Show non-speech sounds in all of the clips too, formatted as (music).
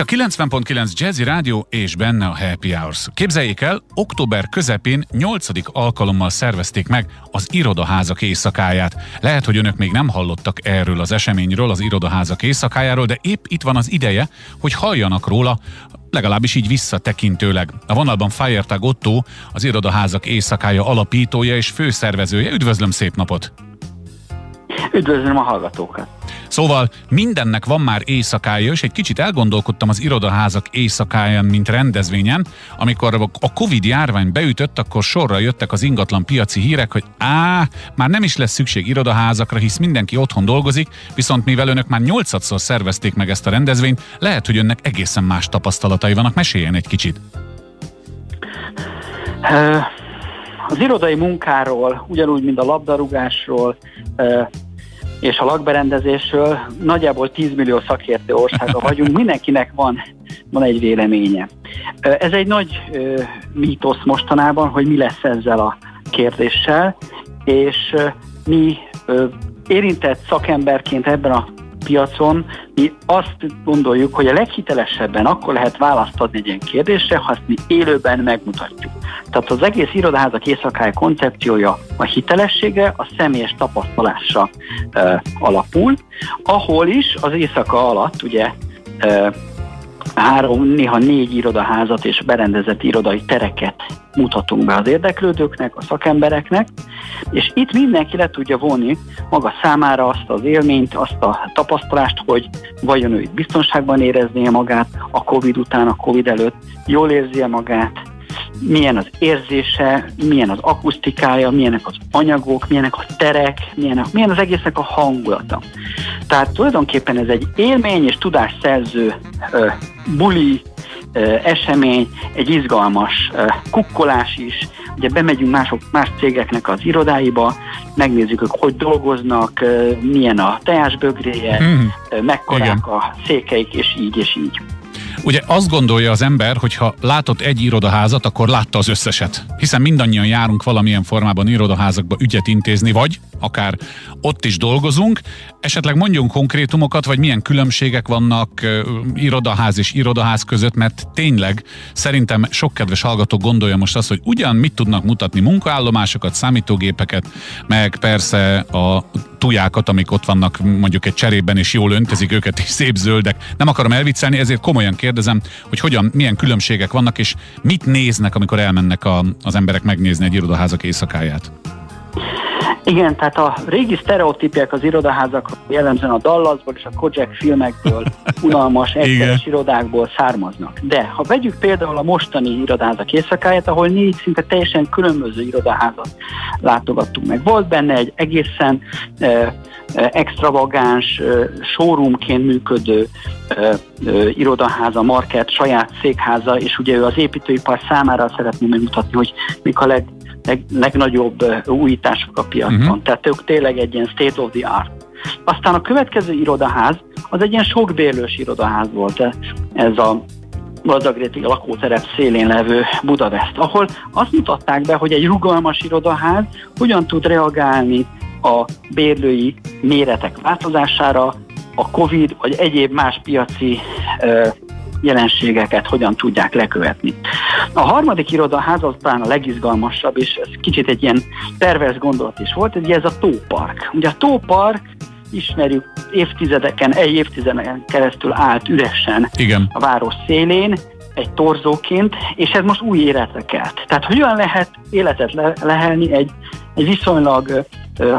A 90.9 Jazzy Rádió és benne a Happy Hours. Képzeljék el, október közepén 8. alkalommal szervezték meg az Irodaházak éjszakáját. Lehet, hogy önök még nem hallottak erről az eseményről, az Irodaházak éjszakájáról, de épp itt van az ideje, hogy halljanak róla, legalábbis így visszatekintőleg. A vonalban Firetag Otto, az Irodaházak éjszakája alapítója és főszervezője. Üdvözlöm, szép napot! Üdvözlöm a hallgatókat! Szóval mindennek van már éjszakája, és egy kicsit elgondolkodtam az irodaházak éjszakáján, mint rendezvényen. Amikor a Covid járvány beütött, akkor sorra jöttek az ingatlan piaci hírek, hogy á, már nem is lesz szükség irodaházakra, hisz mindenki otthon dolgozik, viszont mivel önök már nyolcadszor szervezték meg ezt a rendezvényt, lehet, hogy önnek egészen más tapasztalatai vannak. Meséljen egy kicsit. Az irodai munkáról, ugyanúgy, mint a labdarúgásról, és a lakberendezésről nagyjából 10 millió szakértő országa vagyunk, mindenkinek van, van egy véleménye. Ez egy nagy mítosz mostanában, hogy mi lesz ezzel a kérdéssel, és mi érintett szakemberként ebben a piacon mi azt gondoljuk, hogy a leghitelesebben akkor lehet választ adni egy ilyen kérdésre, ha azt mi élőben megmutatjuk. Tehát az egész irodaházak éjszakája koncepciója a hitelessége, a személyes tapasztalásra e, alapul, ahol is az éjszaka alatt ugye e, három, néha négy irodaházat és berendezett irodai tereket mutatunk be az érdeklődőknek, a szakembereknek, és itt mindenki le tudja vonni maga számára azt az élményt, azt a tapasztalást, hogy vajon ő itt biztonságban érezné magát a Covid után, a Covid előtt, jól érzi magát, milyen az érzése, milyen az akusztikája, milyenek az anyagok, milyenek a terek, milyen, milyen az egésznek a hangulata. Tehát tulajdonképpen ez egy élmény és tudásszerző ö, buli, esemény, egy izgalmas kukkolás is. Ugye bemegyünk mások, más cégeknek az irodáiba, megnézzük, hogy hogy dolgoznak, milyen a teásbögréje, mm. mekkorák a székeik, és így, és így. Ugye azt gondolja az ember, hogy ha látott egy irodaházat, akkor látta az összeset. Hiszen mindannyian járunk valamilyen formában irodaházakba ügyet intézni, vagy akár ott is dolgozunk. Esetleg mondjunk konkrétumokat, vagy milyen különbségek vannak irodaház és irodaház között, mert tényleg szerintem sok kedves hallgató gondolja most azt, hogy ugyan mit tudnak mutatni munkaállomásokat, számítógépeket, meg persze a tujákat, amik ott vannak mondjuk egy cserében, és jól öntezik őket, és szép zöldek. Nem akarom elviccelni, ezért komolyan kérdezem, hogy hogyan, milyen különbségek vannak, és mit néznek, amikor elmennek a, az emberek megnézni egy irodaházak éjszakáját. Igen, tehát a régi sztereotípiek az irodaházak jellemzően a Dallasból és a Kojak filmekből, (laughs) unalmas, egyszeres irodákból származnak. De ha vegyük például a mostani irodaházak éjszakáját, ahol négy szinte teljesen különböző irodaházat látogattunk meg. Volt benne egy egészen eh, extravagáns, showroomként működő irodaháza, market, saját székháza, és ugye ő az építőipar számára szeretné megmutatni, hogy mik a leg, leg, legnagyobb újítások a piacon. Uh-huh. Tehát ők tényleg egy ilyen state of the art. Aztán a következő irodaház, az egy ilyen sokbérlős irodaház volt. Ez a gazdagréti lakóterep szélén levő Budapest, ahol azt mutatták be, hogy egy rugalmas irodaház hogyan tud reagálni a bérlői méretek változására, a COVID vagy egyéb más piaci jelenségeket hogyan tudják lekövetni. A harmadik irodaház az talán a legizgalmasabb, és ez kicsit egy ilyen tervez gondolat is volt, ugye ez a tópark. Ugye a tópark ismerjük évtizedeken, egy évtizedeken keresztül állt üresen Igen. a város szélén, egy torzóként, és ez most új életre kelt. Tehát hogyan lehet életet le- lehelni egy, egy viszonylag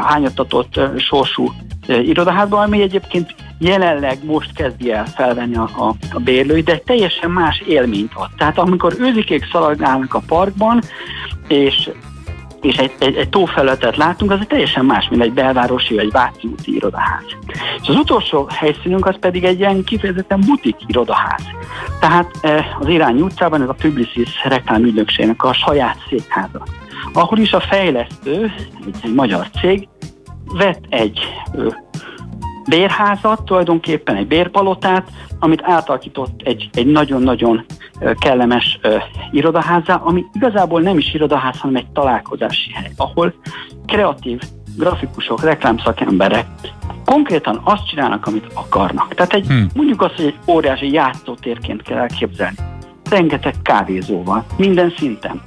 hányattatott sorsú irodaházban, ami egyébként jelenleg most kezdi el felvenni a, a, a bérlői, de teljesen más élményt ad. Tehát amikor őzikék szaladgálnak a parkban, és és egy, egy, egy tófelületet látunk, az egy teljesen más, mint egy belvárosi vagy Váci úti irodaház. És az utolsó helyszínünk az pedig egy ilyen kifejezetten butik irodaház. Tehát az Irány utcában ez a Publicis reklámügynökségnek a saját székháza ahol is a fejlesztő, egy magyar cég, vett egy bérházat, tulajdonképpen egy bérpalotát, amit átalakított egy, egy nagyon-nagyon kellemes ö, irodaházá, ami igazából nem is irodaház, hanem egy találkozási hely, ahol kreatív grafikusok, reklámszakemberek konkrétan azt csinálnak, amit akarnak. Tehát egy, hmm. mondjuk azt, hogy egy óriási játszótérként kell elképzelni. Rengeteg kávézóval, minden szinten.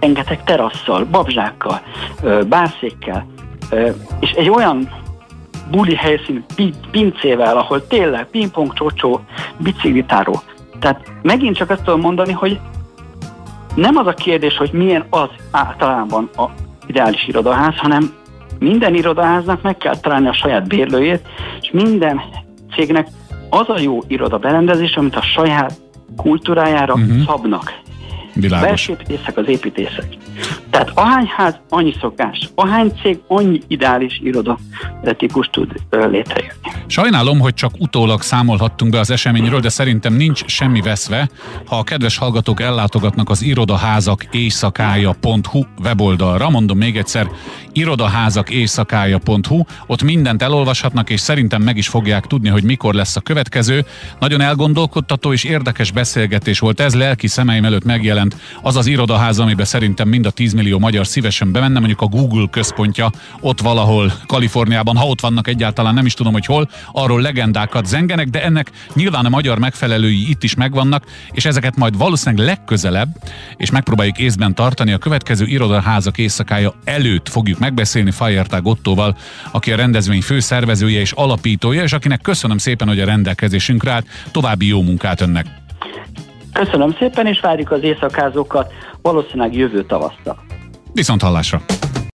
Rengeteg terasszal, babzsákkal, bászékkel, és egy olyan buli helyszín pincével, ahol tényleg pingpong, csocsó, biciklitáró. Tehát megint csak azt tudom mondani, hogy nem az a kérdés, hogy milyen az általában a ideális irodaház, hanem minden irodaháznak meg kell találni a saját bérlőjét, és minden cégnek az a jó iroda berendezés, amit a saját kultúrájára uh-huh. szabnak. Világos. Belső építészek az építészek. Tehát ahány ház, annyi szokás, ahány cég, annyi ideális iroda típus tud létrejönni. Sajnálom, hogy csak utólag számolhattunk be az eseményről, de szerintem nincs semmi veszve, ha a kedves hallgatók ellátogatnak az irodaházak éjszakája.hu weboldalra. Mondom még egyszer, irodaházak éjszakája.hu, ott mindent elolvashatnak, és szerintem meg is fogják tudni, hogy mikor lesz a következő. Nagyon elgondolkodtató és érdekes beszélgetés volt ez, lelki szemeim előtt megjelent az az irodaház, amiben szerintem mind a 10 millió magyar szívesen bemenne, mondjuk a Google központja ott valahol Kaliforniában, ha ott vannak egyáltalán, nem is tudom, hogy hol, arról legendákat zengenek, de ennek nyilván a magyar megfelelői itt is megvannak, és ezeket majd valószínűleg legközelebb, és megpróbáljuk észben tartani, a következő irodaházak éjszakája előtt fogjuk megbeszélni Fajertág Ottóval, aki a rendezvény főszervezője és alapítója, és akinek köszönöm szépen, hogy a rendelkezésünkre állt. További jó munkát önnek! Köszönöm szépen, és várjuk az éjszakázókat valószínűleg jövő tavasztal. Viszont hallásra!